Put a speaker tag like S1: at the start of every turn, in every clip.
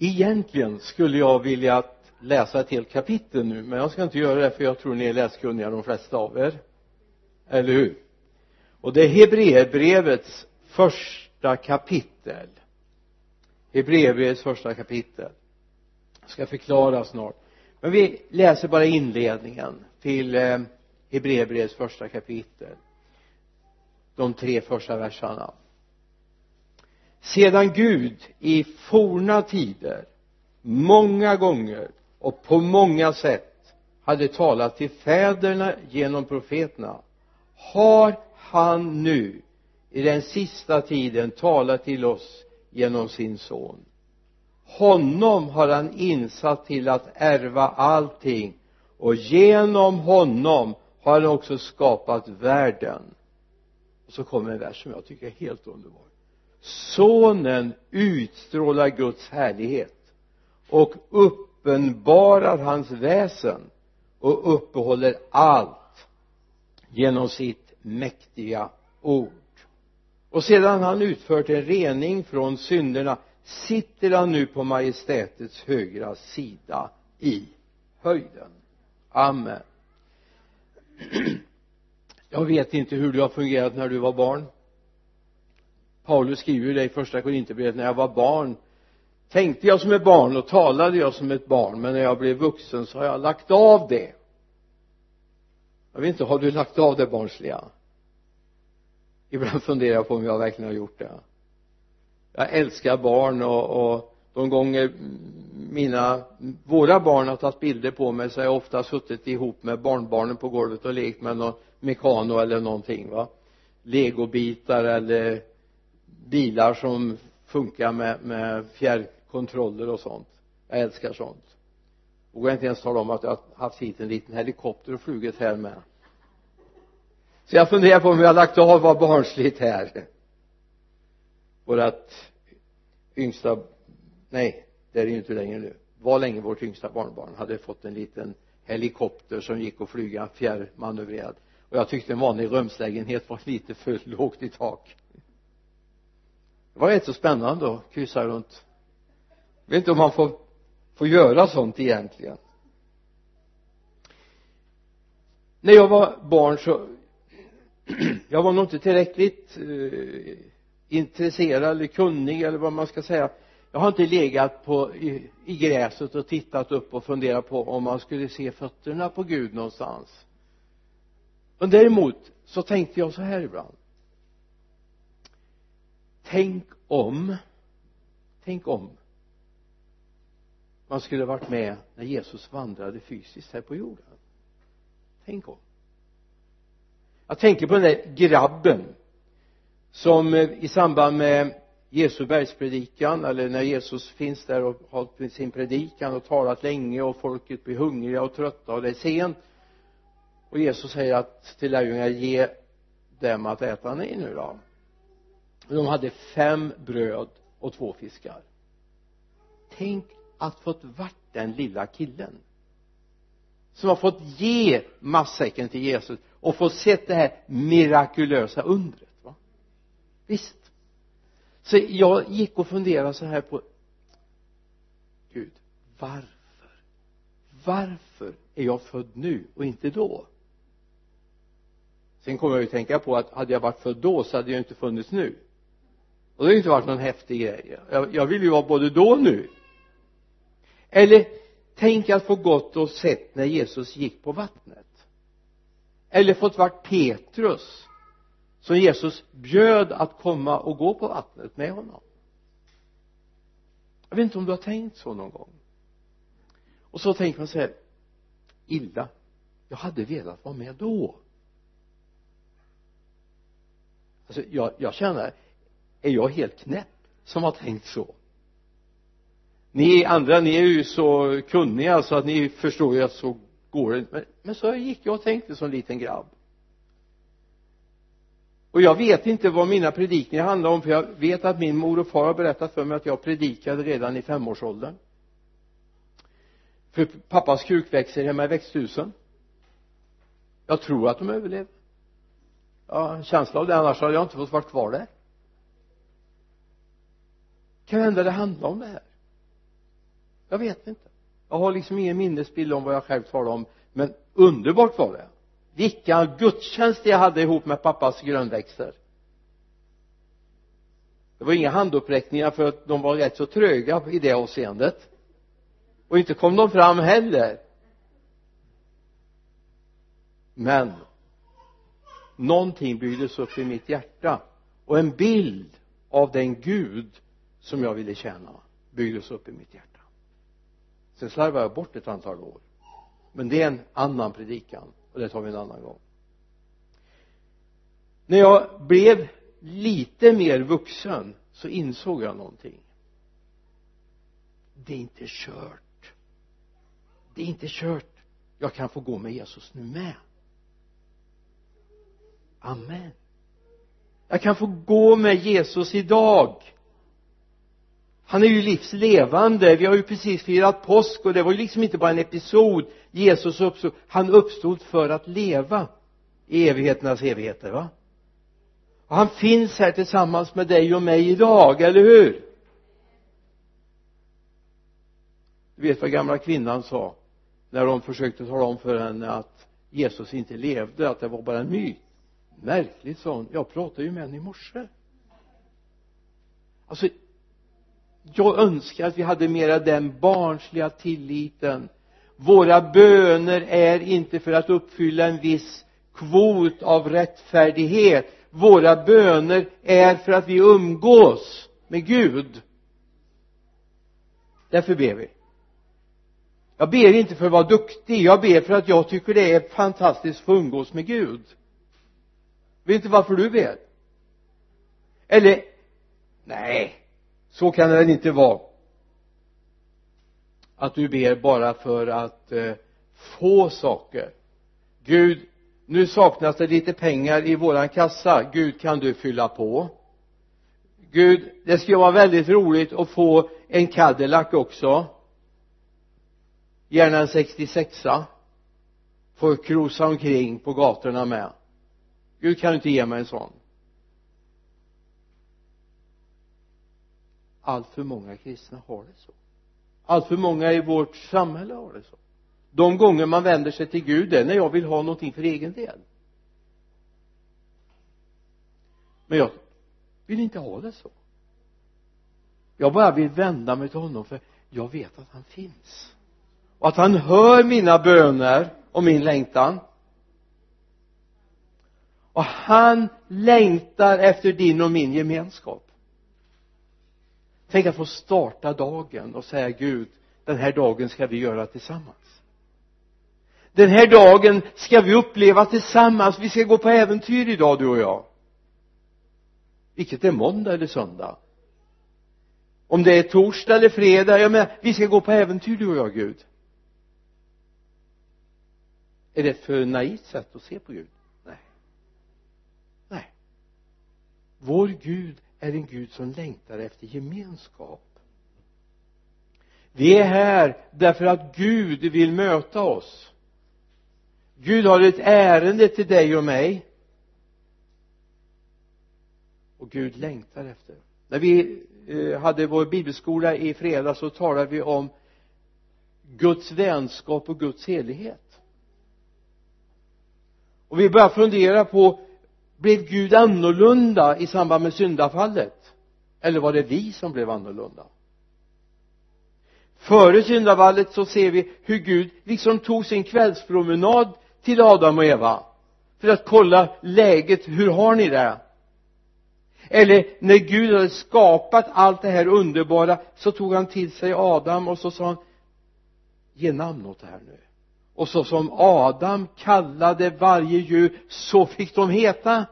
S1: egentligen skulle jag vilja läsa ett helt kapitel nu men jag ska inte göra det för jag tror ni är läskunniga de flesta av er. Eller hur? Och det är Hebreerbrevets första kapitel. Hebreerbrevets första kapitel. Jag ska förklara snart. Men vi läser bara inledningen till eh, Hebreerbrevets första kapitel. De tre första verserna sedan Gud i forna tider många gånger och på många sätt hade talat till fäderna genom profeterna har han nu i den sista tiden talat till oss genom sin son. Honom har han insatt till att ärva allting och genom honom har han också skapat världen. Och så kommer en vers som jag tycker är helt underbar sonen utstrålar Guds härlighet och uppenbarar hans väsen och uppehåller allt genom sitt mäktiga ord. Och sedan han utfört en rening från synderna sitter han nu på majestätets högra sida i höjden. Amen. Jag vet inte hur du har fungerat när du var barn. Paulus skriver ju det i första Korinthierbrevet när jag var barn tänkte jag som ett barn och talade jag som ett barn men när jag blev vuxen så har jag lagt av det. Jag vet inte, har du lagt av det barnsliga? Ibland funderar jag på om jag verkligen har gjort det. Jag älskar barn och, och de gånger mina våra barn har tagit bilder på mig så har jag ofta suttit ihop med barnbarnen på golvet och lekt med någon mekano eller någonting va? Legobitar eller bilar som funkar med, med fjärrkontroller och sånt. Jag älskar sånt. Vågar inte ens tala om att jag har haft hit en liten helikopter och flugit här med. Så jag funderar på om jag har lagt av vad barnsligt här. Vårat yngsta nej det är det ju inte längre nu. Var länge vårt yngsta barnbarn hade fått en liten helikopter som gick att flyga fjärrmanövrerad. Och jag tyckte en vanlig rumslägenhet var lite för lågt i tak det var rätt så spännande att kryssa runt. Jag vet inte om man får får göra sånt egentligen. När jag var barn så jag var nog inte tillräckligt eh, intresserad eller kunnig eller vad man ska säga. Jag har inte legat på i, i gräset och tittat upp och funderat på om man skulle se fötterna på Gud någonstans. Men däremot så tänkte jag så här ibland tänk om. Tänk om man skulle varit med när Jesus vandrade fysiskt här på jorden. Tänk om. Jag tänker på den där grabben som eh, i samband med Jesu bergspredikan eller när Jesus finns där och har sin predikan och talat länge och folket blir hungriga och trötta och det är sent. Och Jesus säger att till lärjungarna ge dem att äta ni nu då de hade fem bröd och två fiskar. Tänk att fått vart den lilla killen. Som har fått ge matsäcken till Jesus och fått sett det här mirakulösa undret va? Visst. Så jag gick och funderade så här på Gud varför? Varför är jag född nu och inte då? Sen kommer jag ju tänka på att hade jag varit född då så hade jag inte funnits nu och det har ju inte varit någon häftig grej. Jag, jag vill ju vara både då och nu. Eller tänk att få gått och sett när Jesus gick på vattnet. Eller fått varit Petrus som Jesus bjöd att komma och gå på vattnet med honom. Jag vet inte om du har tänkt så någon gång. Och så tänker man så här illa jag hade velat vara med då. Alltså jag, jag känner är jag helt knäpp som har tänkt så. Ni andra ni är ju så kunniga så att ni förstår ju att så går det men, men så gick jag och tänkte som liten grabb. Och jag vet inte vad mina predikningar handlar om för jag vet att min mor och far har berättat för mig att jag predikade redan i femårsåldern. För pappas krukväxter hemma i växthusen. Jag tror att de överlevde jag har en känsla av det annars hade jag inte fått vara kvar där kan hända det handlar om det här? Jag vet inte. Jag har liksom ingen minnesbild om vad jag själv talade om men underbart var det. Vilka gudstjänster jag hade ihop med pappas grönväxter. Det var inga handuppräckningar för att de var rätt så tröga i det avseendet. Och inte kom de fram heller. Men någonting byggdes upp i mitt hjärta. Och en bild av den Gud som jag ville tjäna byggdes upp i mitt hjärta. Sen slarvade jag bort ett antal år. Men det är en annan predikan och det tar vi en annan gång. När jag blev lite mer vuxen så insåg jag någonting. Det är inte kört. Det är inte kört. Jag kan få gå med Jesus nu med. Amen. Jag kan få gå med Jesus idag han är ju livslevande. Vi har ju precis firat påsk och det var ju liksom inte bara en episod. Jesus uppstod. Han uppstod för att leva i evigheternas evigheter va? Och han finns här tillsammans med dig och mig idag, eller hur? Du vet vad gamla kvinnan sa när de försökte tala om för henne att Jesus inte levde, att det var bara en myt. Märkligt sa hon. Jag pratade ju med henne i morse. Alltså jag önskar att vi hade mera den barnsliga tilliten. Våra böner är inte för att uppfylla en viss kvot av rättfärdighet. Våra böner är för att vi umgås med Gud. Därför ber vi. Jag ber inte för att vara duktig. Jag ber för att jag tycker det är fantastiskt att få umgås med Gud. Vet inte varför du ber? Eller nej så kan det väl inte vara. Att du ber bara för att eh, få saker. Gud nu saknas det lite pengar i våran kassa. Gud kan du fylla på? Gud det skulle vara väldigt roligt att få en Cadillac också. Gärna en 66a få cruisa omkring på gatorna med. Gud kan du inte ge mig en sån? Allt för många kristna har det så. Allt för många i vårt samhälle har det så. De gånger man vänder sig till Gud är när jag vill ha någonting för egen del. Men jag vill inte ha det så. Jag bara vill vända mig till honom för jag vet att han finns. Och att han hör mina böner och min längtan. Och han längtar efter din och min gemenskap tänk att få starta dagen och säga Gud den här dagen ska vi göra tillsammans. Den här dagen ska vi uppleva tillsammans. Vi ska gå på äventyr idag du och jag. Vilket är måndag eller söndag? Om det är torsdag eller fredag jag menar vi ska gå på äventyr du och jag Gud. Är det ett för naivt sätt att se på Gud? Nej. Nej. Vår Gud är en Gud som längtar efter gemenskap. Vi är här därför att Gud vill möta oss. Gud har ett ärende till dig och mig. Och Gud längtar efter. När vi eh, hade vår bibelskola i fredag så talade vi om Guds vänskap och Guds helighet. Och vi började fundera på blev Gud annorlunda i samband med syndafallet? Eller var det vi som blev annorlunda? Före syndafallet så ser vi hur Gud liksom tog sin kvällspromenad till Adam och Eva för att kolla läget, hur har ni det? Eller när Gud hade skapat allt det här underbara så tog han till sig Adam och så sa han ge namn åt det här nu och så som Adam kallade varje djur så fick de heta.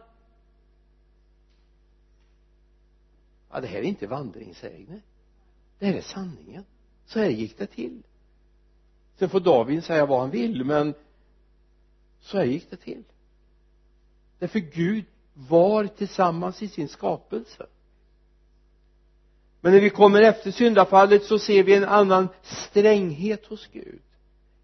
S1: Ja det här är inte vandringssägner det här är sanningen. Så här gick det till. Sen får David säga vad han vill men så här gick det till. Därför Gud var tillsammans i sin skapelse. Men när vi kommer efter syndafallet så ser vi en annan stränghet hos Gud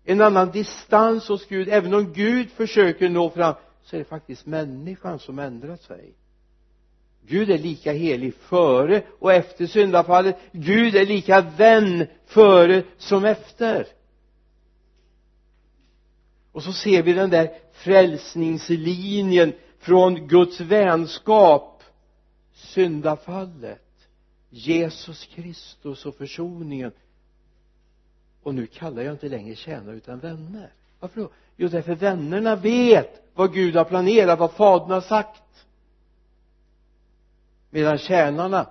S1: en annan distans hos Gud. Även om Gud försöker nå fram så är det faktiskt människan som ändrat sig. Gud är lika helig före och efter syndafallet. Gud är lika vän före som efter. Och så ser vi den där frälsningslinjen från Guds vänskap. Syndafallet Jesus Kristus och försoningen och nu kallar jag inte längre tjänare utan vänner. Varför då? Jo därför vännerna vet vad Gud har planerat vad fadern har sagt. Medan tjänarna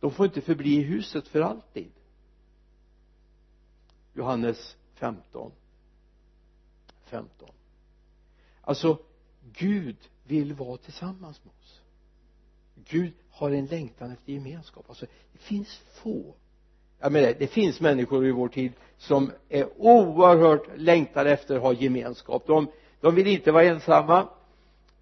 S1: de får inte förbli i huset för alltid. Johannes 15 15 alltså Gud vill vara tillsammans med oss. Gud har en längtan efter gemenskap. Alltså det finns få jag menar det finns människor i vår tid som är oerhört längtade efter att ha gemenskap. De, de vill inte vara ensamma.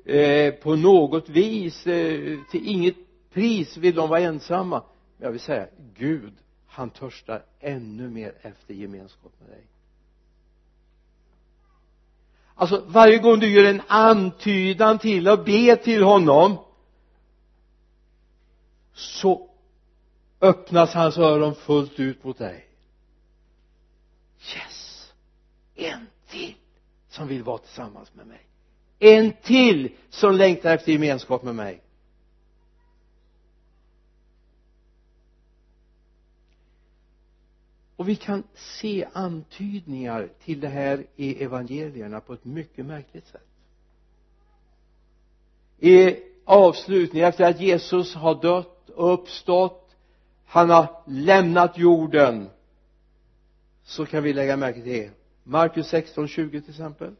S1: Eh, på något vis eh, till inget pris vill de vara ensamma. Men jag vill säga Gud han törstar ännu mer efter gemenskap med dig. Alltså varje gång du gör en antydan till att be till honom så öppnas hans öron fullt ut mot dig. Yes. En till som vill vara tillsammans med mig. En till som längtar efter gemenskap med mig. Och vi kan se antydningar till det här i evangelierna på ett mycket märkligt sätt. I avslutningen efter att Jesus har dött och uppstått han har lämnat jorden. Så kan vi lägga märke till Markus 16, 20 till exempel.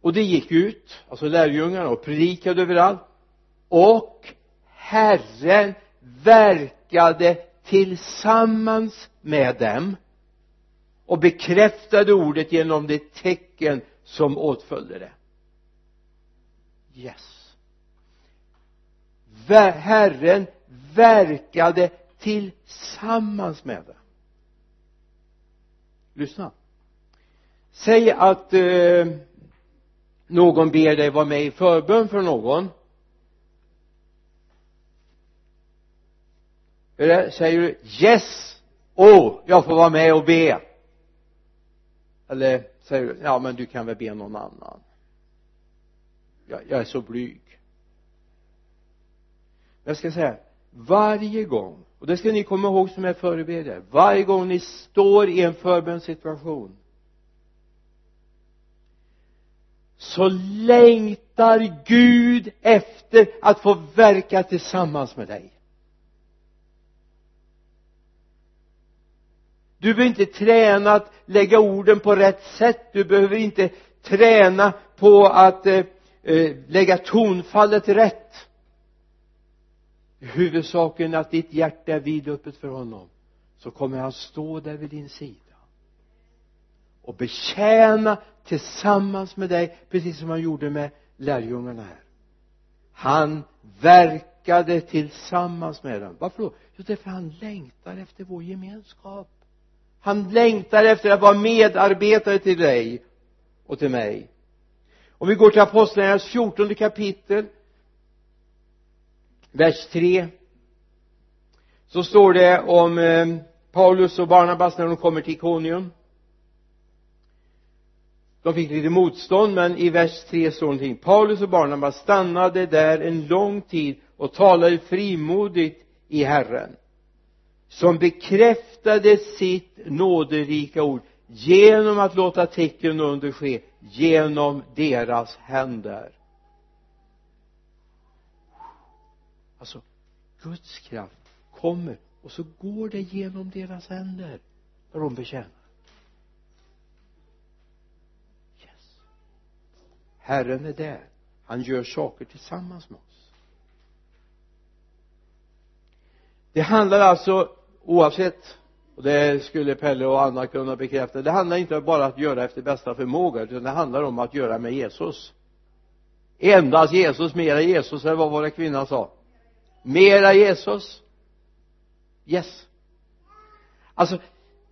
S1: Och det gick ut alltså lärjungarna och predikade överallt. Och Herren verkade tillsammans med dem och bekräftade ordet genom det tecken som åtföljde det. Yes. Herren verkade tillsammans med dem. Lyssna. Säg att eh, någon ber dig vara med i förbön för någon. Eller säger du yes oh jag får vara med och be. Eller säger du ja men du kan väl be någon annan. Jag, jag är så blyg jag ska säga varje gång och det ska ni komma ihåg som är förebedjare varje gång ni står i en förbönssituation så längtar Gud efter att få verka tillsammans med dig. Du behöver inte träna att lägga orden på rätt sätt. Du behöver inte träna på att eh, eh, lägga tonfallet rätt huvudsaken är att ditt hjärta är vidöppet för honom så kommer han stå där vid din sida och betjäna tillsammans med dig precis som han gjorde med lärjungarna här. Han verkade tillsammans med dem. Varför då? jo därför han längtar efter vår gemenskap. Han längtar efter att vara medarbetare till dig och till mig. Om vi går till apostlagärningarnas fjortonde kapitel vers 3 så står det om eh, Paulus och Barnabas när de kommer till Ikonium. De fick lite motstånd men i vers 3 står någonting. Paulus och Barnabas stannade där en lång tid och talade frimodigt i Herren som bekräftade sitt nåderika ord genom att låta tecken under ske genom deras händer. Alltså Guds kraft kommer och så går det genom deras händer när de betjänar. Yes. Herren är där. Han gör saker tillsammans med oss. Det handlar alltså oavsett och det skulle Pelle och Anna kunna bekräfta det handlar inte bara om att göra efter bästa förmåga utan det handlar om att göra med Jesus. Endast Jesus, mera Jesus eller vad var det kvinnan sa mera Jesus? Yes. Alltså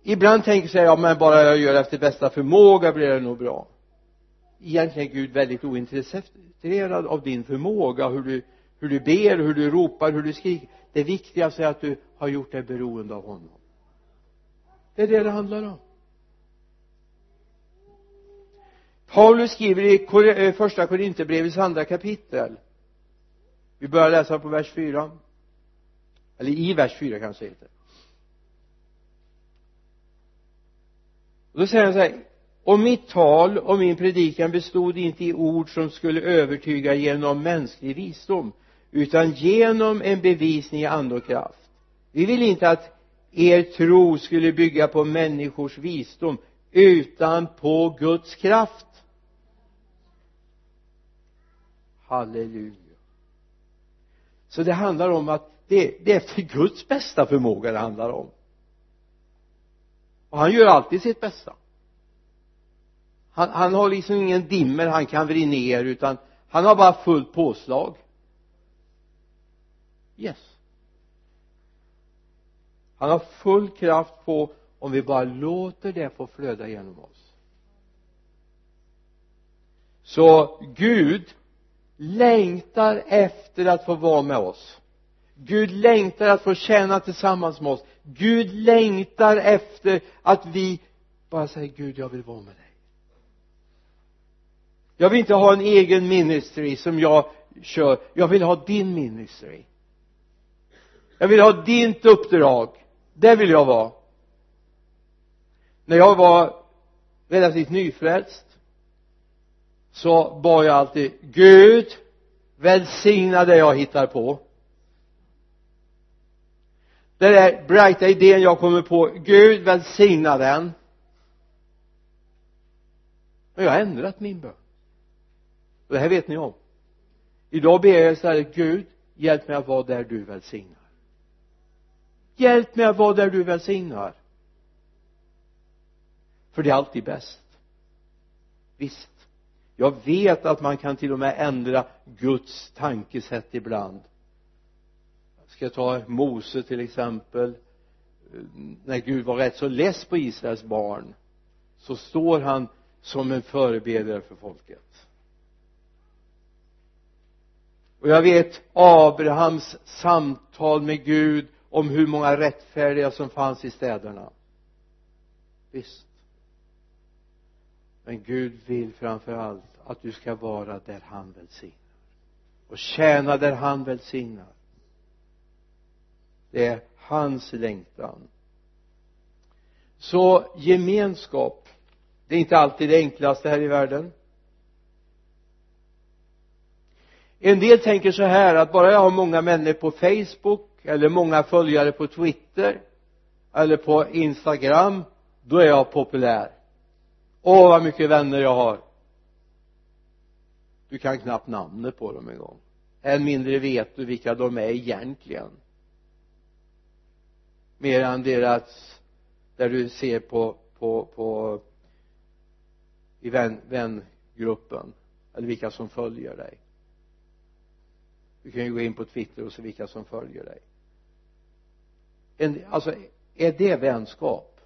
S1: ibland tänker sig ja men bara jag gör efter bästa förmåga blir det nog bra. Egentligen är Gud väldigt ointresserad av din förmåga hur du hur du ber, hur du ropar, hur du skriker. Det viktigaste är att du har gjort dig beroende av honom. Det är det det handlar om. Paulus skriver i eh, första Korinthierbrevets andra kapitel vi börjar läsa på vers 4 eller i vers 4 kanske det. Heter och då säger han så här och mitt tal och min predikan bestod inte i ord som skulle övertyga genom mänsklig visdom utan genom en bevisning i ande och kraft. Vi vill inte att er tro skulle bygga på människors visdom utan på Guds kraft. Halleluja så det handlar om att det, det är för Guds bästa förmåga det handlar om. Och han gör alltid sitt bästa. Han, han har liksom ingen dimmer han kan vrida ner utan han har bara fullt påslag. Yes. Han har full kraft på om vi bara låter det få flöda genom oss. Så Gud längtar efter att få vara med oss. Gud längtar att få tjäna tillsammans med oss. Gud längtar efter att vi bara säger Gud jag vill vara med dig. Jag vill inte ha en egen ministry som jag kör. Jag vill ha din ministry. Jag vill ha ditt uppdrag. Det vill jag vara. När jag var relativt nyfrälst så bad jag alltid Gud välsigna det jag hittar på. Den där brighta idén jag kommer på Gud välsigna den. Men jag har ändrat min bön. Och det här vet ni om. Idag ber jag istället Gud hjälp mig att vara där du välsignar. Hjälp mig att vara där du välsignar. För det är alltid bäst. Visst jag vet att man kan till och med ändra Guds tankesätt ibland. Ska jag ta Mose till exempel? När Gud var rätt så less på Israels barn så står han som en förebedjare för folket. Och jag vet Abrahams samtal med Gud om hur många rättfärdiga som fanns i städerna. Visst men Gud vill framför allt att du ska vara där han välsignar. Och tjäna där han välsignar. Det är hans längtan. Så gemenskap det är inte alltid det enklaste här i världen. En del tänker så här att bara jag har många människor på facebook eller många följare på twitter eller på instagram då är jag populär åh vad mycket vänner jag har. Du kan knappt namnet på dem en gång. Än mindre vet du vilka de är egentligen. Mer än deras där du ser på på på i vän, vängruppen eller vilka som följer dig. Du kan ju gå in på twitter och se vilka som följer dig. En, alltså är det vänskap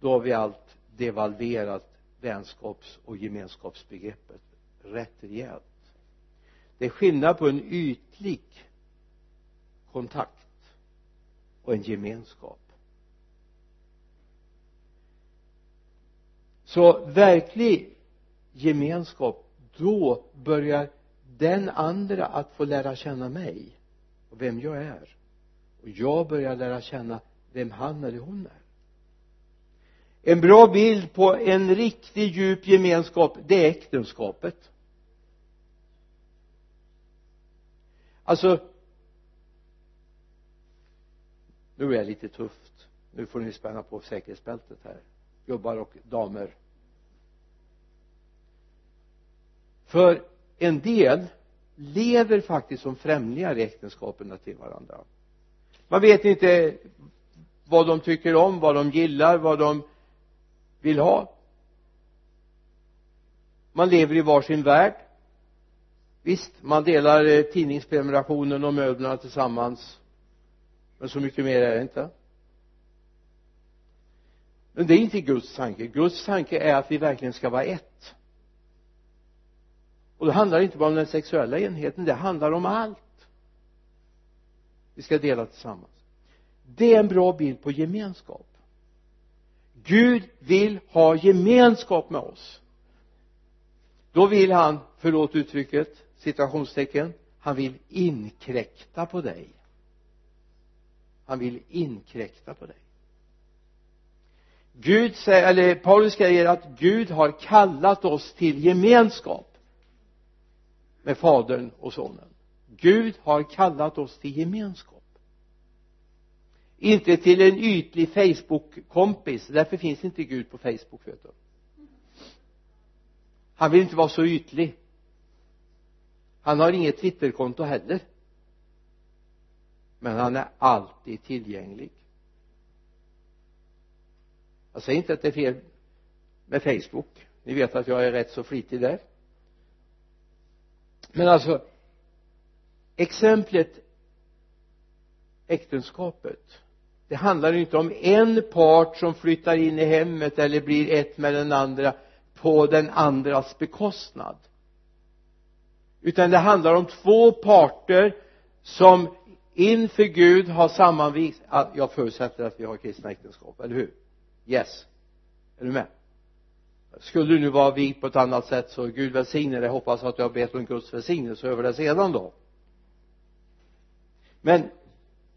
S1: då har vi allt devalverat vänskaps och gemenskapsbegreppet rätt rejält. Det är skillnad på en ytlig kontakt och en gemenskap. Så verklig gemenskap då börjar den andra att få lära känna mig och vem jag är. Och jag börjar lära känna vem han eller hon är en bra bild på en riktig djup gemenskap det är äktenskapet. Alltså nu är det lite tufft. Nu får ni spänna på säkerhetsbältet här gubbar och damer. För en del lever faktiskt som främlingar i äktenskapen till varandra. Man vet inte vad de tycker om, vad de gillar, vad de vill ha. Man lever i varsin värld. Visst, man delar eh, tidningsprenumerationen och möblerna tillsammans. Men så mycket mer är det inte. Men det är inte Guds tanke. Guds tanke är att vi verkligen ska vara ett. Och det handlar inte bara om den sexuella enheten det handlar om allt. Vi ska dela tillsammans. Det är en bra bild på gemenskap. Gud vill ha gemenskap med oss. Då vill han, förlåt uttrycket, citationstecken han vill inkräkta på dig. Han vill inkräkta på dig. Gud säger, eller Paulus säger att Gud har kallat oss till gemenskap med fadern och sonen. Gud har kallat oss till gemenskap inte till en ytlig Facebook-kompis. Därför finns inte Gud på Facebook vet du. Han vill inte vara så ytlig. Han har inget twitterkonto heller. Men han är alltid tillgänglig. Jag säger inte att det är fel med Facebook. Ni vet att jag är rätt så flitig där. Men alltså exemplet äktenskapet det handlar inte om en part som flyttar in i hemmet eller blir ett med den andra på den andras bekostnad. Utan det handlar om två parter som inför Gud har sammanvigt jag förutsätter att vi har kristna äktenskap, eller hur? Yes. Är du med? Skulle du nu vara vig på ett annat sätt så Gud välsigne dig. Hoppas att du har bett om Guds välsignelse över det sedan då. Men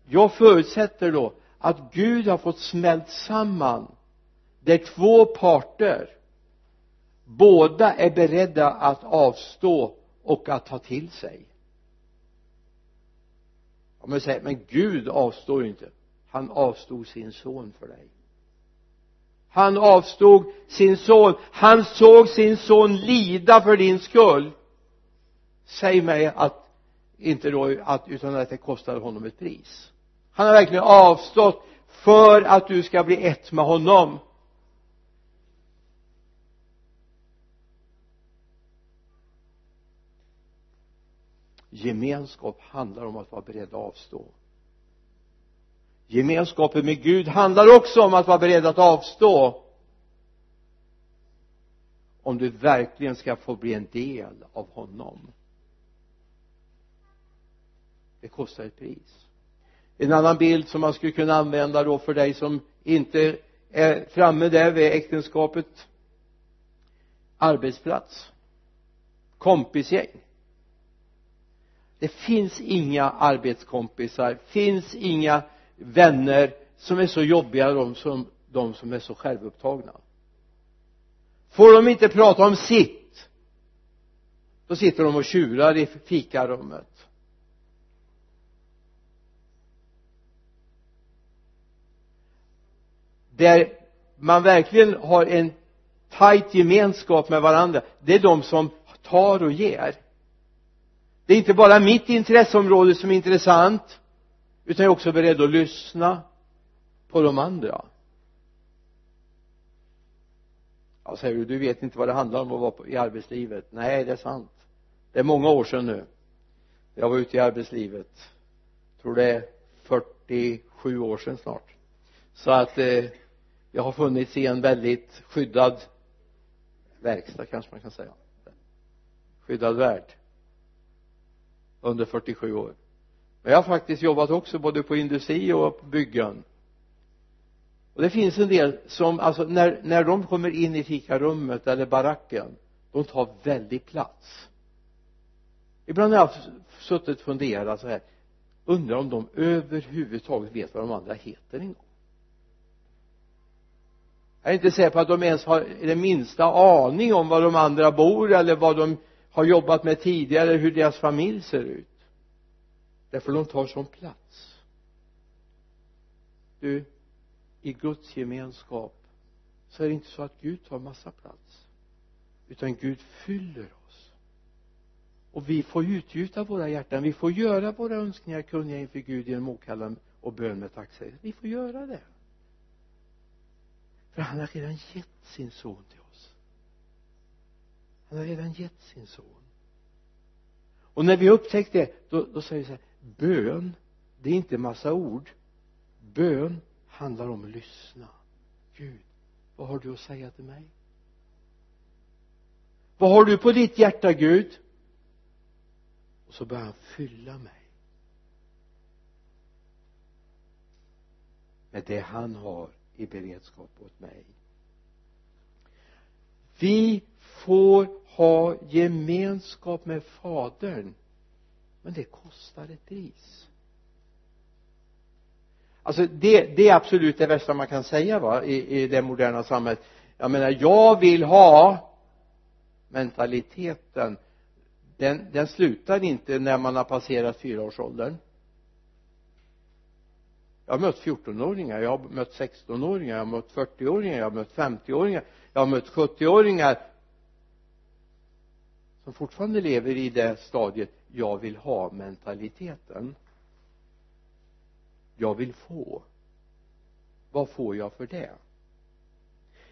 S1: jag förutsätter då att Gud har fått smält samman där två parter. Båda är beredda att avstå och att ta till sig. Om jag säger men Gud avstår ju inte. Han avstod sin son för dig. Han avstod sin son. Han såg sin son lida för din skull. Säg mig att inte då att utan att det kostade honom ett pris han har verkligen avstått för att du ska bli ett med honom. Gemenskap handlar om att vara beredd att avstå. Gemenskapen med Gud handlar också om att vara beredd att avstå. Om du verkligen ska få bli en del av honom. Det kostar ett pris en annan bild som man skulle kunna använda då för dig som inte är framme där vid äktenskapet. Arbetsplats. Kompisgäng. Det finns inga arbetskompisar finns inga vänner som är så jobbiga de som de som är så självupptagna. Får de inte prata om sitt då sitter de och tjurar i fikarummet. Där man verkligen har en tajt gemenskap med varandra. Det är de som tar och ger. Det är inte bara mitt intresseområde som är intressant utan jag är också beredd att lyssna på de andra. Ja säger du du vet inte vad det handlar om att vara i arbetslivet. Nej det är sant. Det är många år sedan nu. Jag var ute i arbetslivet. Jag tror det är 47 år sedan snart. Så att eh, jag har funnits i en väldigt skyddad verkstad kanske man kan säga. Skyddad värld. Under 47 år. Men jag har faktiskt jobbat också både på industri och på byggen. Och det finns en del som alltså när, när de kommer in i fikarummet eller baracken de tar väldigt plats. Ibland har jag suttit och funderat så här. Undrar om de överhuvudtaget vet vad de andra heter en gång? Jag är inte säker på att de ens har den minsta aning om var de andra bor eller vad de har jobbat med tidigare hur deras familj ser ut. Därför de tar sån plats. Du i Guds gemenskap så är det inte så att Gud tar massa plats utan Gud fyller oss. Och vi får utgjuta våra hjärtan vi får göra våra önskningar kunniga inför Gud genom åkallan och bön med tacksägelse vi får göra det för han har redan gett sin son till oss. Han har redan gett sin son. Och när vi upptäckte det då, då säger vi så här bön det är inte massa ord. Bön handlar om att lyssna. Gud vad har du att säga till mig? Vad har du på ditt hjärta Gud? Och så börjar han fylla mig med det han har i beredskap åt mig. Vi får ha gemenskap med fadern men det kostar ett pris. Alltså det, det är absolut det värsta man kan säga va i, i det moderna samhället. Jag menar jag vill ha mentaliteten. Den, den slutar inte när man har passerat fyraårsåldern jag har mött 14-åringar, jag har mött 16-åringar, jag har mött 40-åringar, jag har mött 50-åringar jag har mött 70-åringar som fortfarande lever i det stadiet jag vill ha mentaliteten. Jag vill få. Vad får jag för det?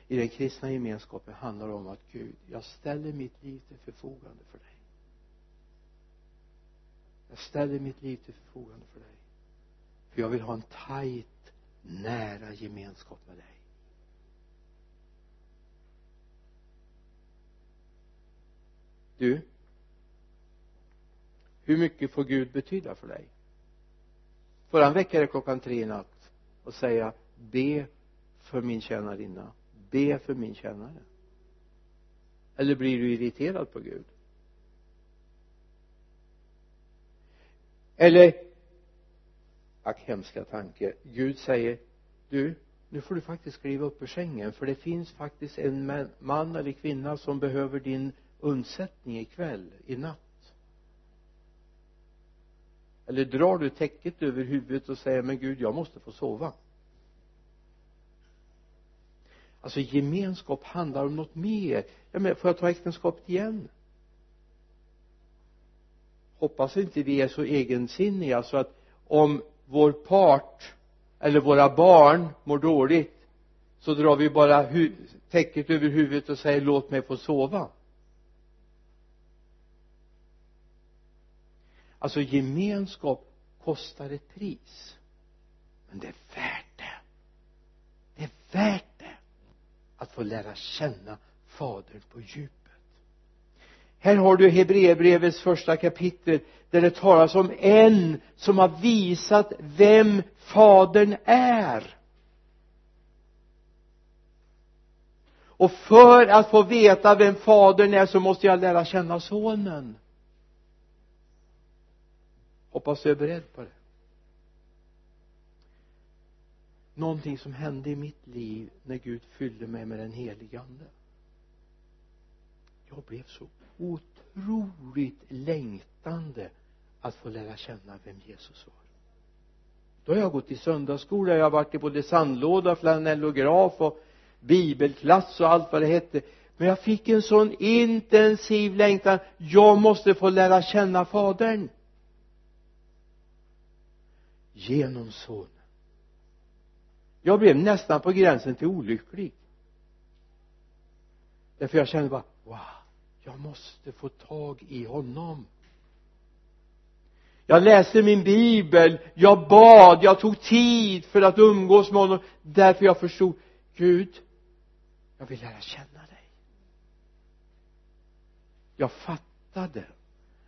S1: I den kristna gemenskapen handlar det om att Gud jag ställer mitt liv till förfogande för dig. Jag ställer mitt liv till förfogande för dig för jag vill ha en tajt nära gemenskap med dig. Du hur mycket får Gud betyda för dig? Får han väcka dig klockan tre i natt och säga be för min tjänarinna be för min tjänare. Eller blir du irriterad på Gud? Eller ack hemska tanke. Gud säger du nu får du faktiskt kliva upp ur sängen för det finns faktiskt en man eller kvinna som behöver din undsättning ikväll, i natt. Eller drar du täcket över huvudet och säger men Gud jag måste få sova. Alltså gemenskap handlar om något mer. Ja, men får jag ta äktenskapet igen? Hoppas inte vi är så egensinniga så att om vår part eller våra barn mår dåligt så drar vi bara täcket över huvudet och säger låt mig få sova. Alltså gemenskap kostar ett pris men det är värt det. Det är värt det att få lära känna fadern på djupet här har du Hebreerbrevets första kapitel där det talas om en som har visat vem fadern är. Och för att få veta vem fadern är så måste jag lära känna sonen. Hoppas du är beredd på det. Någonting som hände i mitt liv när Gud fyllde mig med den helige ande. Jag blev så otroligt längtande att få lära känna vem Jesus var. Då har jag gått i söndagsskola jag har varit i både sandlåda, flanellograf och bibelklass och allt vad det hette. Men jag fick en sån intensiv längtan jag måste få lära känna fadern. Genom sonen jag blev nästan på gränsen till olycklig. Därför jag kände bara wow jag måste få tag i honom. Jag läste min bibel jag bad jag tog tid för att umgås med honom. Därför jag förstod Gud jag vill lära känna dig. Jag fattade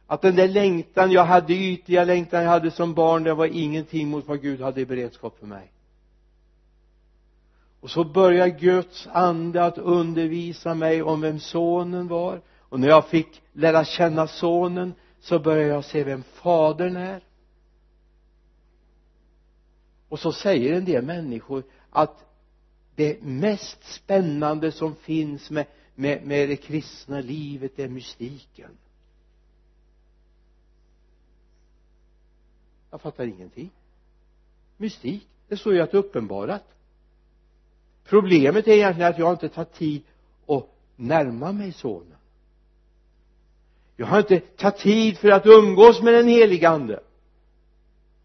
S1: att den där längtan jag hade ytliga längtan jag hade som barn det var ingenting mot vad Gud hade i beredskap för mig. Och så började Guds ande att undervisa mig om vem sonen var och när jag fick lära känna sonen så började jag se vem fadern är. Och så säger en del människor att det mest spännande som finns med, med, med det kristna livet är mystiken. Jag fattar ingenting. Mystik det står ju att det är uppenbarat. Problemet är egentligen att jag inte tar tid att närma mig sonen jag har inte tagit tid för att umgås med den helige ande.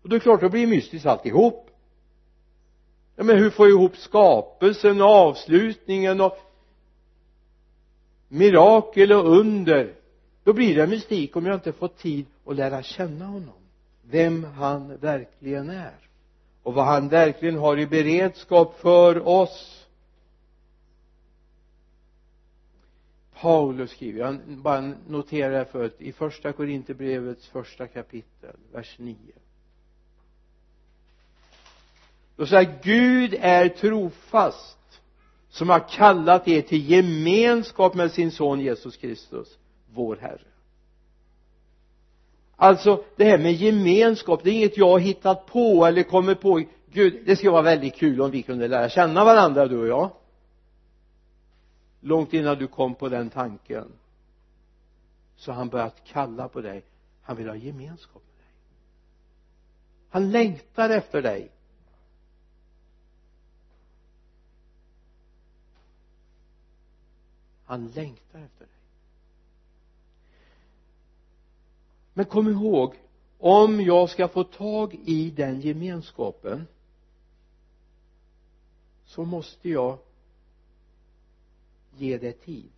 S1: Och då är det klart, då blir det mystiskt alltihop. Ja men hur får jag ihop skapelsen och avslutningen och mirakel och under? Då blir det mystik om jag inte får tid att lära känna honom. Vem han verkligen är och vad han verkligen har i beredskap för oss. Paulus skriver, jag bara noterar det förut, i första Korinthierbrevets första kapitel, vers 9 då säger Gud är trofast som har kallat er till gemenskap med sin son Jesus Kristus vår Herre. Alltså det här med gemenskap det är inget jag har hittat på eller kommer på. Gud det skulle vara väldigt kul om vi kunde lära känna varandra du och jag långt innan du kom på den tanken så har han börjat kalla på dig. Han vill ha gemenskap med dig. Han längtar efter dig. Han längtar efter dig. Men kom ihåg om jag ska få tag i den gemenskapen så måste jag ge det tid.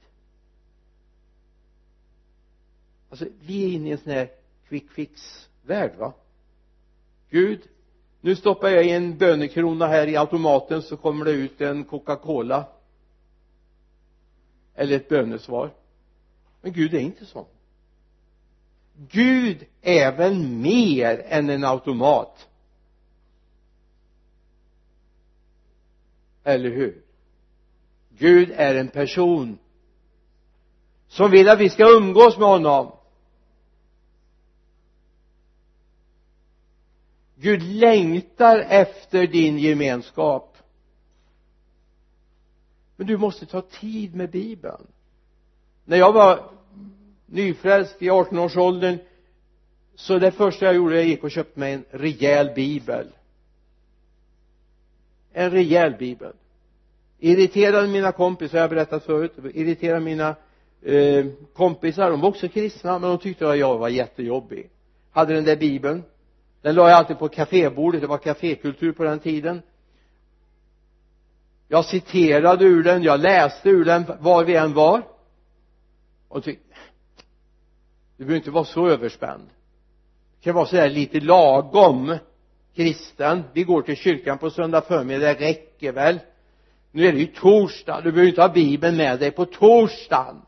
S1: Alltså vi är inne i en sån här quick fix värld va? Gud nu stoppar jag in en bönekrona här i automaten så kommer det ut en Coca-Cola. Eller ett bönesvar. Men Gud är inte sån. Gud är väl mer än en automat. Eller hur? Gud är en person som vill att vi ska umgås med honom. Gud längtar efter din gemenskap. Men du måste ta tid med bibeln. När jag var nyfrälst i 18-årsåldern så det första jag gjorde jag gick och köpte mig en rejäl bibel. En rejäl bibel irriterade mina kompisar, jag har berättat förut, irriterade mina eh, kompisar, de var också kristna men de tyckte att jag var jättejobbig. Hade den där bibeln. Den la jag alltid på kafébordet, det var kafékultur på den tiden. Jag citerade ur den, jag läste ur den var vi än var. Och tyckte du behöver inte vara så överspänd. Du kan vara sådär lite lagom kristen. Vi går till kyrkan på söndag förmiddag det räcker väl? Nu är det ju torsdag. Du behöver inte ha bibeln med dig på torsdagen.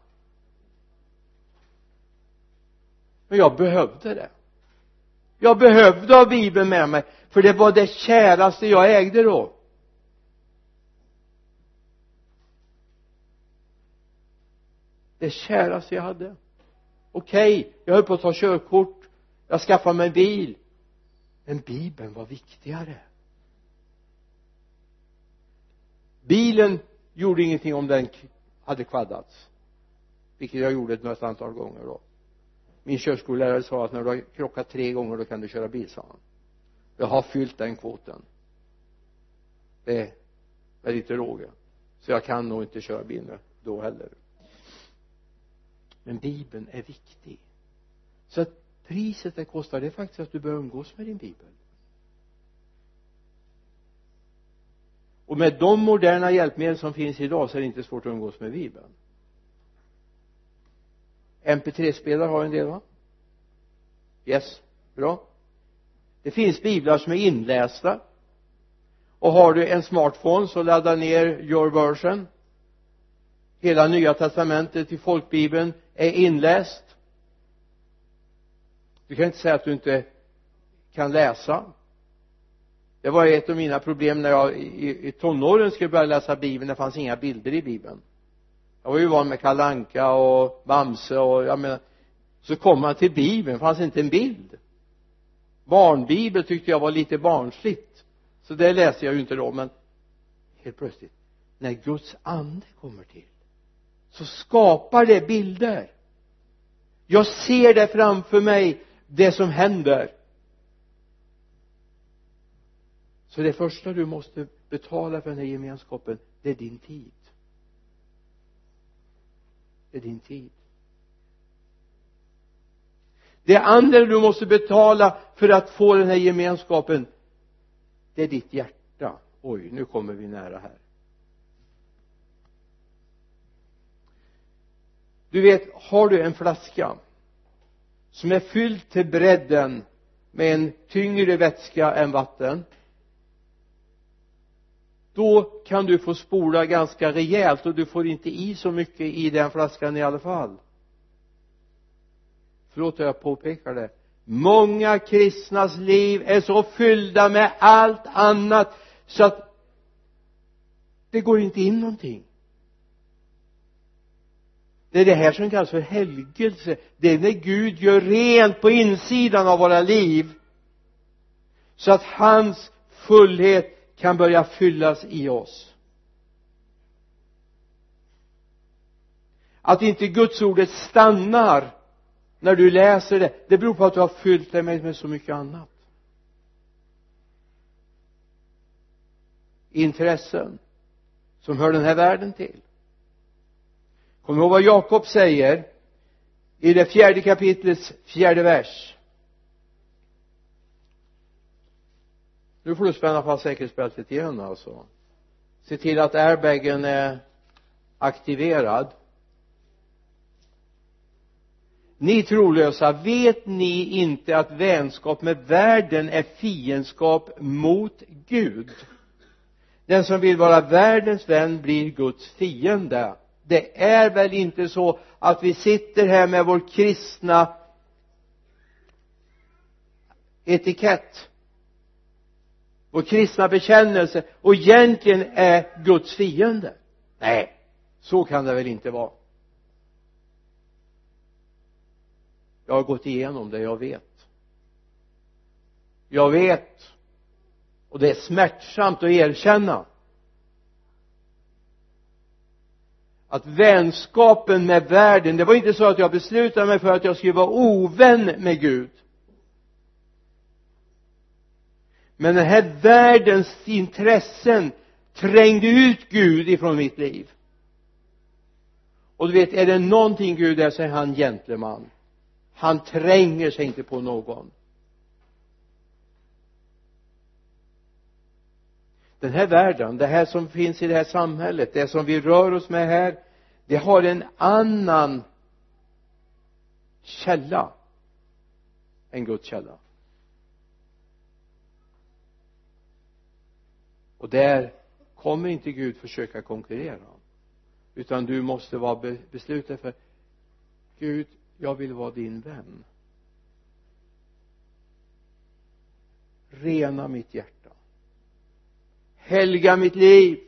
S1: Men jag behövde det. Jag behövde ha bibeln med mig för det var det käraste jag ägde då. Det käraste jag hade. Okej okay, jag höll på att ta körkort. Jag skaffade mig bil. Men bibeln var viktigare. Bilen gjorde ingenting om den hade kvaddats. Vilket jag gjorde ett antal gånger då. Min körskollärare sa att när du har krockat tre gånger då kan du köra bil sa han. Jag har fyllt den kvoten. Det är med lite råge. Så jag kan nog inte köra bil då heller. Men bibeln är viktig. Så att priset den kostar det är faktiskt att du bör umgås med din bibel. Och med de moderna hjälpmedel som finns idag så är det inte svårt att umgås med bibeln. Mp3-spelare har en del va? Yes. Bra. Det finns biblar som är inlästa. Och har du en smartphone så ladda ner your version. Hela nya testamentet i folkbibeln är inläst. Du kan inte säga att du inte kan läsa det var ett av mina problem när jag i, i tonåren skulle börja läsa bibeln. Det fanns inga bilder i bibeln. Jag var ju van med kalanka och Bamse och jag menar så kom man till bibeln. Fanns inte en bild. Barnbibel tyckte jag var lite barnsligt. Så det läste jag ju inte då men helt plötsligt när Guds ande kommer till så skapar det bilder. Jag ser det framför mig det som händer. Så det första du måste betala för den här gemenskapen det är din tid. Det är din tid. Det andra du måste betala för att få den här gemenskapen det är ditt hjärta. Oj nu kommer vi nära här. Du vet har du en flaska som är fylld till bredden med en tyngre vätska än vatten då kan du få spola ganska rejält och du får inte i så mycket i den flaskan i alla fall. Förlåt att jag påpekar det. Många kristnas liv är så fyllda med allt annat så att det går inte in någonting. Det är det här som kallas för helgelse. Det är när Gud gör rent på insidan av våra liv så att hans fullhet kan börja fyllas i oss. Att inte gudsordet stannar när du läser det det beror på att du har fyllt det med, med så mycket annat. Intressen som hör den här världen till. Kom ihåg vad Jakob säger i det fjärde kapitlets fjärde vers. Nu får du spänna fast säkerhetsbältet igen alltså. Se till att airbagen är aktiverad. Ni trolösa vet ni inte att vänskap med världen är fiendskap mot Gud? Den som vill vara världens vän blir Guds fiende. Det är väl inte så att vi sitter här med vår kristna etikett? Vår kristna bekännelse och egentligen är Guds fiende. Nej så kan det väl inte vara. Jag har gått igenom det jag vet. Jag vet och det är smärtsamt att erkänna att vänskapen med världen det var inte så att jag beslutade mig för att jag skulle vara ovän med Gud. Men den här världens intressen trängde ut Gud ifrån mitt liv. Och du vet är det någonting Gud är så är han gentleman. Han tränger sig inte på någon. Den här världen, det här som finns i det här samhället, det som vi rör oss med här det har en annan källa än Guds källa. Och där kommer inte Gud försöka konkurrera utan du måste vara besluten för Gud jag vill vara din vän. Rena mitt hjärta. Helga mitt liv.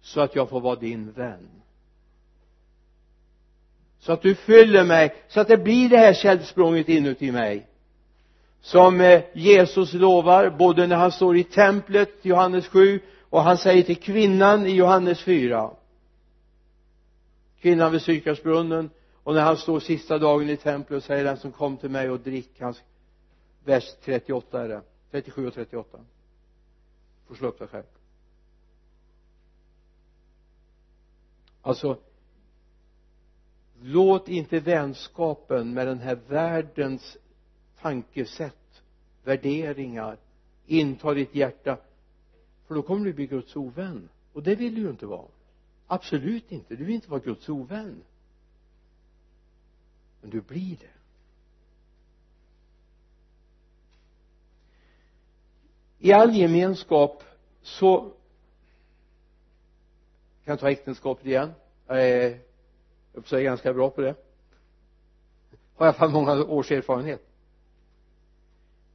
S1: Så att jag får vara din vän. Så att du fyller mig så att det blir det här källsprånget inuti mig som eh, Jesus lovar både när han står i templet Johannes 7 och han säger till kvinnan i Johannes 4 kvinnan vid Sykarsbrunnen och när han står sista dagen i templet och säger den som kom till mig och drick hans vers 38 är det? 37 och 38 får slå upp det själv. Alltså låt inte vänskapen med den här världens tankesätt värderingar inta ditt hjärta. För då kommer du bli Guds ovän. Och det vill du ju inte vara. Absolut inte. Du vill inte vara Guds ovän. Men du blir det. I all gemenskap så kan jag ta äktenskapet igen. Jag är jag är ganska bra på det. Har i alla fall många års erfarenhet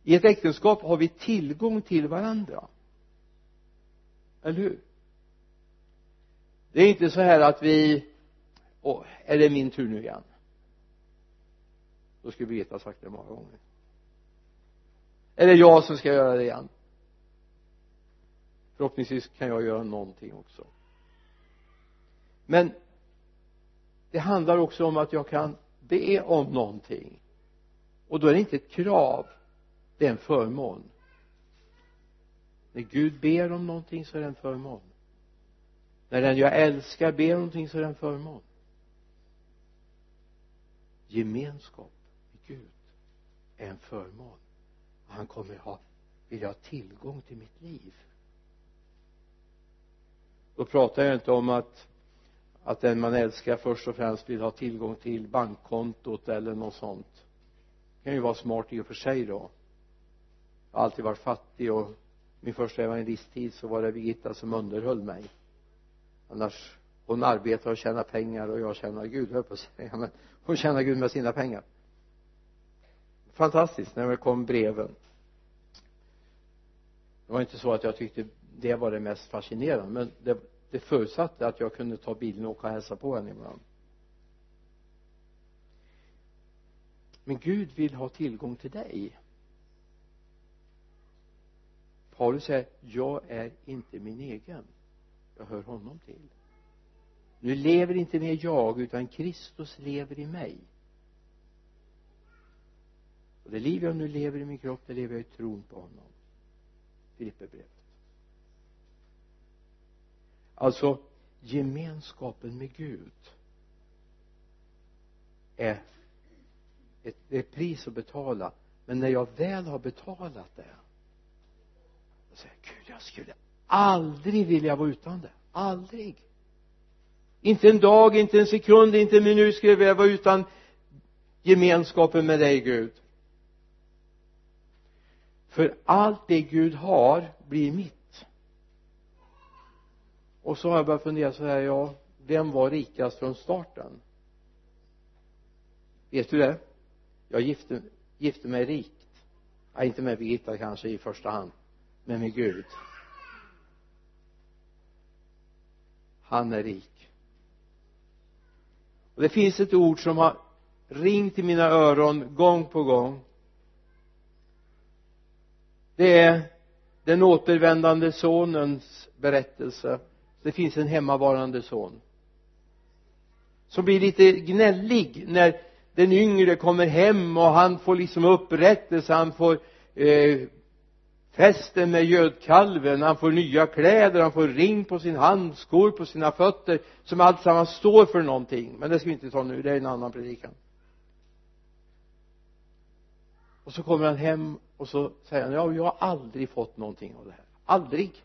S1: i ett äktenskap har vi tillgång till varandra. Eller hur? Det är inte så här att vi åh, är det min tur nu igen? Då skulle Birgitta ha sagt det många gånger. Är det jag som ska göra det igen? Förhoppningsvis kan jag göra någonting också. Men det handlar också om att jag kan be om någonting. Och då är det inte ett krav det är en förmån. När Gud ber om någonting så är det en förmån. När den jag älskar ber om någonting så är det en förmån. Gemenskap med Gud är en förmån. Han kommer ha vilja ha tillgång till mitt liv. Då pratar jag inte om att att den man älskar först och främst vill ha tillgång till bankkontot eller något sånt. Det kan ju vara smart i och för sig då jag har alltid varit fattig och min första evangelisttid så var det Birgitta som underhöll mig. Annars hon arbetar och tjänar pengar och jag tjänar Gud höll på att säga men hon tjänar Gud med sina pengar. Fantastiskt när det kom breven. Det var inte så att jag tyckte det var det mest fascinerande men det, det förutsatte att jag kunde ta bilen och åka och hälsa på henne ibland. Men Gud vill ha tillgång till dig. Paulus säger jag är inte min egen. Jag hör honom till. Nu lever inte mer jag utan Kristus lever i mig. Och det liv jag nu lever i min kropp det lever jag i tron på honom. Filipperbrevet. Alltså gemenskapen med Gud är ett, ett pris att betala. Men när jag väl har betalat det och säger Gud jag skulle aldrig vilja vara utan det. Aldrig. Inte en dag, inte en sekund, inte en minut skulle jag vilja vara utan gemenskapen med dig Gud. För allt det Gud har blir mitt. Och så har jag börjat fundera så här ja vem var rikast från starten? Vet du det? Jag gifte, gifte mig rikt. Ja, inte med Birgitta kanske i första hand men med Gud han är rik. Och det finns ett ord som har ringt i mina öron gång på gång. Det är den återvändande sonens berättelse. Det finns en hemmavarande son som blir lite gnällig när den yngre kommer hem och han får liksom upprättelse. Han får eh, festen med gödkalven han får nya kläder han får ring på sin hand skor på sina fötter som alltsammans står för någonting. Men det ska vi inte ta nu det är en annan predikan. Och så kommer han hem och så säger han ja jag har aldrig fått någonting av det här. Aldrig.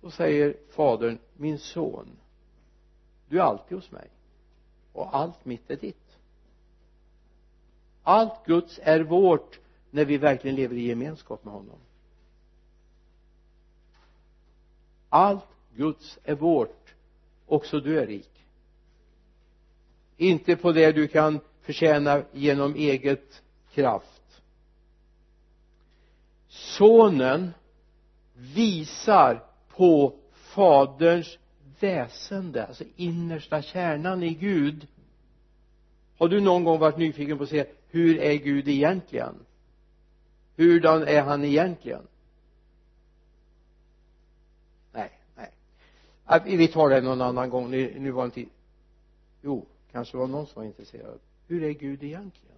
S1: Då säger fadern min son du är alltid hos mig. Och allt mitt är ditt. Allt Guds är vårt när vi verkligen lever i gemenskap med honom. Allt Guds är vårt också du är rik. Inte på det du kan förtjäna genom eget kraft. Sonen visar på faderns väsende alltså innersta kärnan i Gud. Har du någon gång varit nyfiken på att se hur är Gud egentligen? Hurdan är han egentligen? Nej nej. Äh, vi tar det någon annan gång. Nu, nu var inte jo kanske var någon som var intresserad. Hur är Gud egentligen?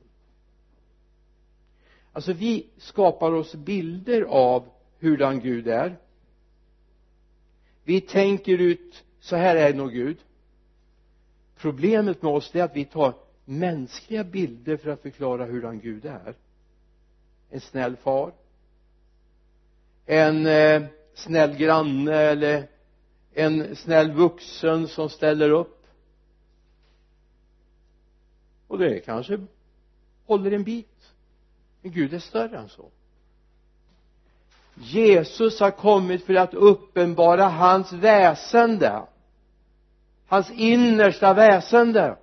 S1: Alltså vi skapar oss bilder av hurdan Gud är. Vi tänker ut så här är nog Gud. Problemet med oss är att vi tar mänskliga bilder för att förklara hurdan Gud är en snäll far. En eh, snäll granne eller en snäll vuxen som ställer upp. Och det kanske håller en bit. Men Gud är större än så. Jesus har kommit för att uppenbara hans väsende. Hans innersta väsende.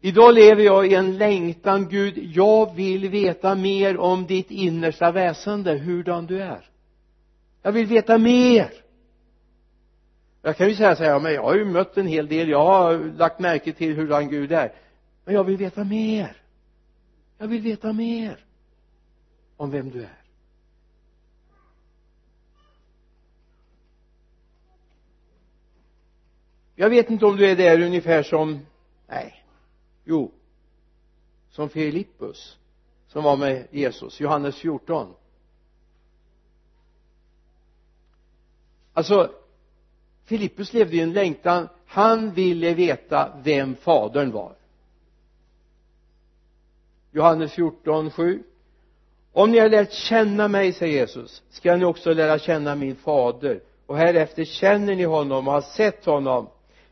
S1: Idag lever jag i en längtan Gud jag vill veta mer om ditt innersta väsende hurdan du är. Jag vill veta mer. Jag kan ju säga så här ja men jag har ju mött en hel del jag har lagt märke till hurdan Gud är. Men jag vill veta mer. Jag vill veta mer om vem du är. Jag vet inte om du är där ungefär som nej jo som Filippus som var med Jesus. Johannes 14 alltså Filippus levde i en längtan. Han ville veta vem fadern var. Johannes 14, 7 om ni har lärt känna mig säger Jesus ska ni också lära känna min fader. Och härefter känner ni honom och har sett honom.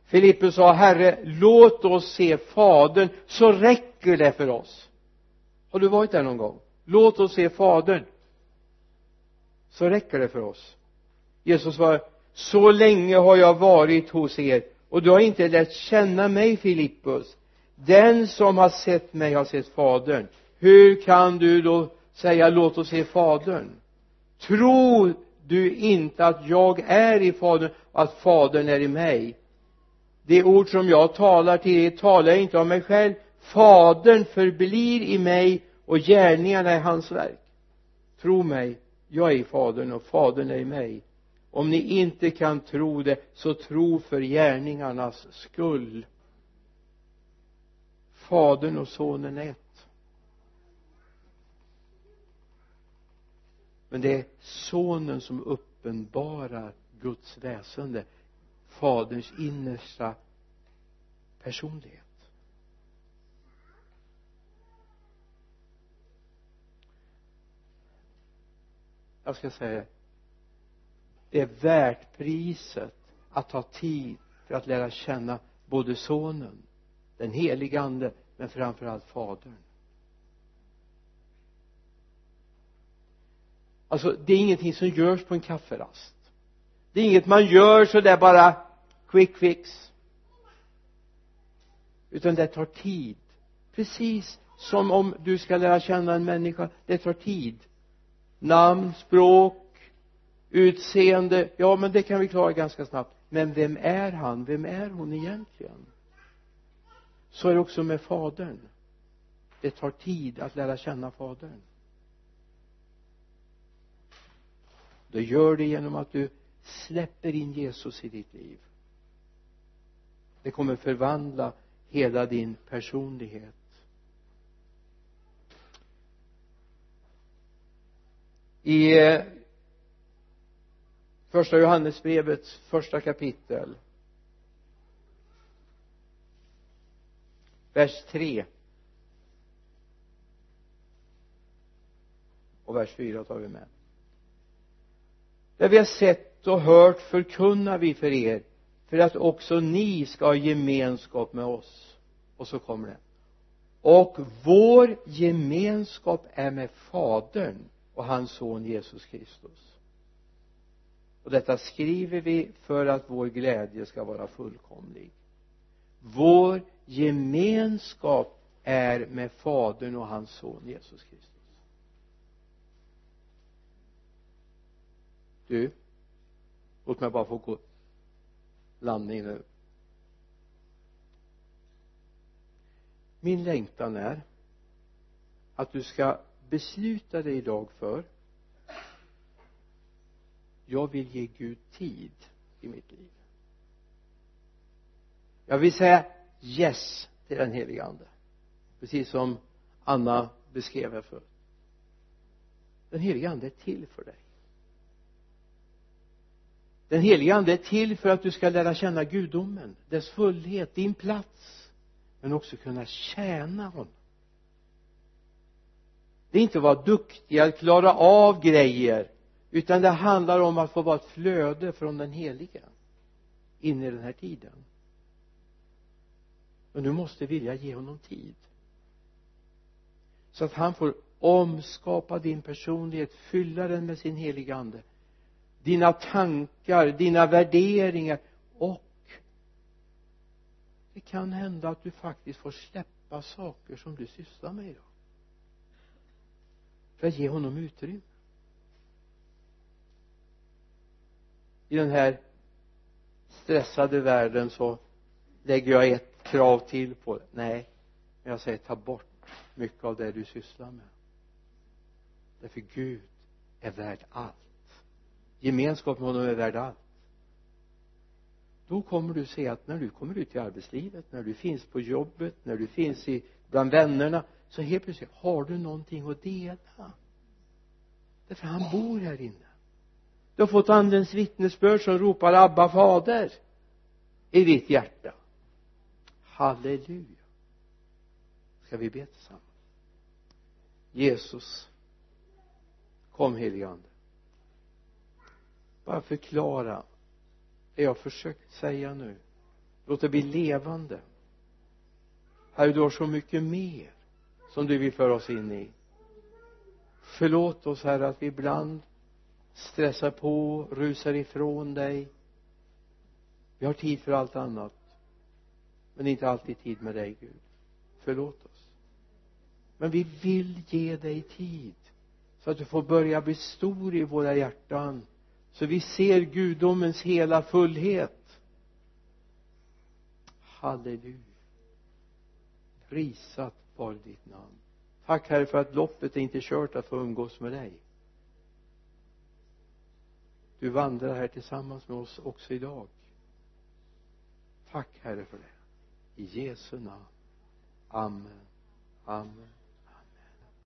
S1: Filippus sa herre låt oss se fadern så räcker det för oss. Har du varit där någon gång? Låt oss se fadern så räcker det för oss. Jesus svarade, så länge har jag varit hos er och du har inte lärt känna mig Filippus. Den som har sett mig har sett fadern. Hur kan du då säga låt oss se fadern tror du inte att jag är i fadern och att fadern är i mig? De ord som jag talar till er talar jag inte av mig själv. Fadern förblir i mig och gärningarna är hans verk. Tro mig jag är i fadern och fadern är i mig. Om ni inte kan tro det så tro för gärningarnas skull. Fadern och sonen är ett. Men det är sonen som uppenbarar Guds väsende faderns innersta personlighet. Jag ska säga det är värt priset att ta tid för att lära känna både sonen den helige ande men framförallt fadern. Alltså det är ingenting som görs på en kafferast. Det är inget man gör så där bara quick fix. Utan det tar tid. Precis som om du ska lära känna en människa det tar tid. Namn, språk utseende ja men det kan vi klara ganska snabbt. Men vem är han, vem är hon egentligen? Så är det också med fadern. Det tar tid att lära känna fadern. Det gör det genom att du släpper in Jesus i ditt liv det kommer förvandla hela din personlighet. I eh, första Johannesbrevets första kapitel vers 3 och vers 4 tar vi med. Där vi har sett och hört förkunnar vi för er för att också ni ska ha gemenskap med oss. Och så kommer det. Och vår gemenskap är med fadern och hans son Jesus Kristus. Och detta skriver vi för att vår glädje ska vara fullkomlig. Vår gemenskap är med fadern och hans son Jesus Kristus. Du låt mig bara få gå landning nu. Min längtan är att du ska besluta dig idag för jag vill ge Gud tid i mitt liv. Jag vill säga yes till den helige ande precis som Anna beskrev här förut. Den helige ande är till för dig den helige ande är till för att du ska lära känna gudomen dess fullhet, din plats men också kunna tjäna honom. Det är inte att vara duktig att klara av grejer utan det handlar om att få vara ett flöde från den helige in i den här tiden. Och du måste vilja ge honom tid. Så att han får omskapa din personlighet fylla den med sin heliga ande dina tankar, dina värderingar och det kan hända att du faktiskt får släppa saker som du sysslar med idag. För att ge honom utrymme. I den här stressade världen så lägger jag ett krav till på det nej men jag säger ta bort mycket av det du sysslar med. Därför Gud är värd allt gemenskap med honom är värd allt. Då kommer du se att när du kommer ut i arbetslivet när du finns på jobbet när du finns i bland vännerna så helt plötsligt har du någonting att dela. Därför han bor här inne. Du har fått andens vittnesbörd som ropar Abba fader! i ditt hjärta. Halleluja. Ska vi be tillsammans? Jesus. Kom helige ande bara förklara. Det jag försökt säga nu. Låt det bli levande. Herre du har så mycket mer som du vill föra oss in i. Förlåt oss herre att vi ibland stressar på, rusar ifrån dig. Vi har tid för allt annat men inte alltid tid med dig Gud. Förlåt oss. Men vi vill ge dig tid så att du får börja bli stor i våra hjärtan så vi ser gudomens hela fullhet. Halleluja. Prisat var ditt namn. Tack herre för att loppet är inte kört att få umgås med dig. Du vandrar här tillsammans med oss också idag. Tack herre för det. I Jesu namn. Amen. Amen.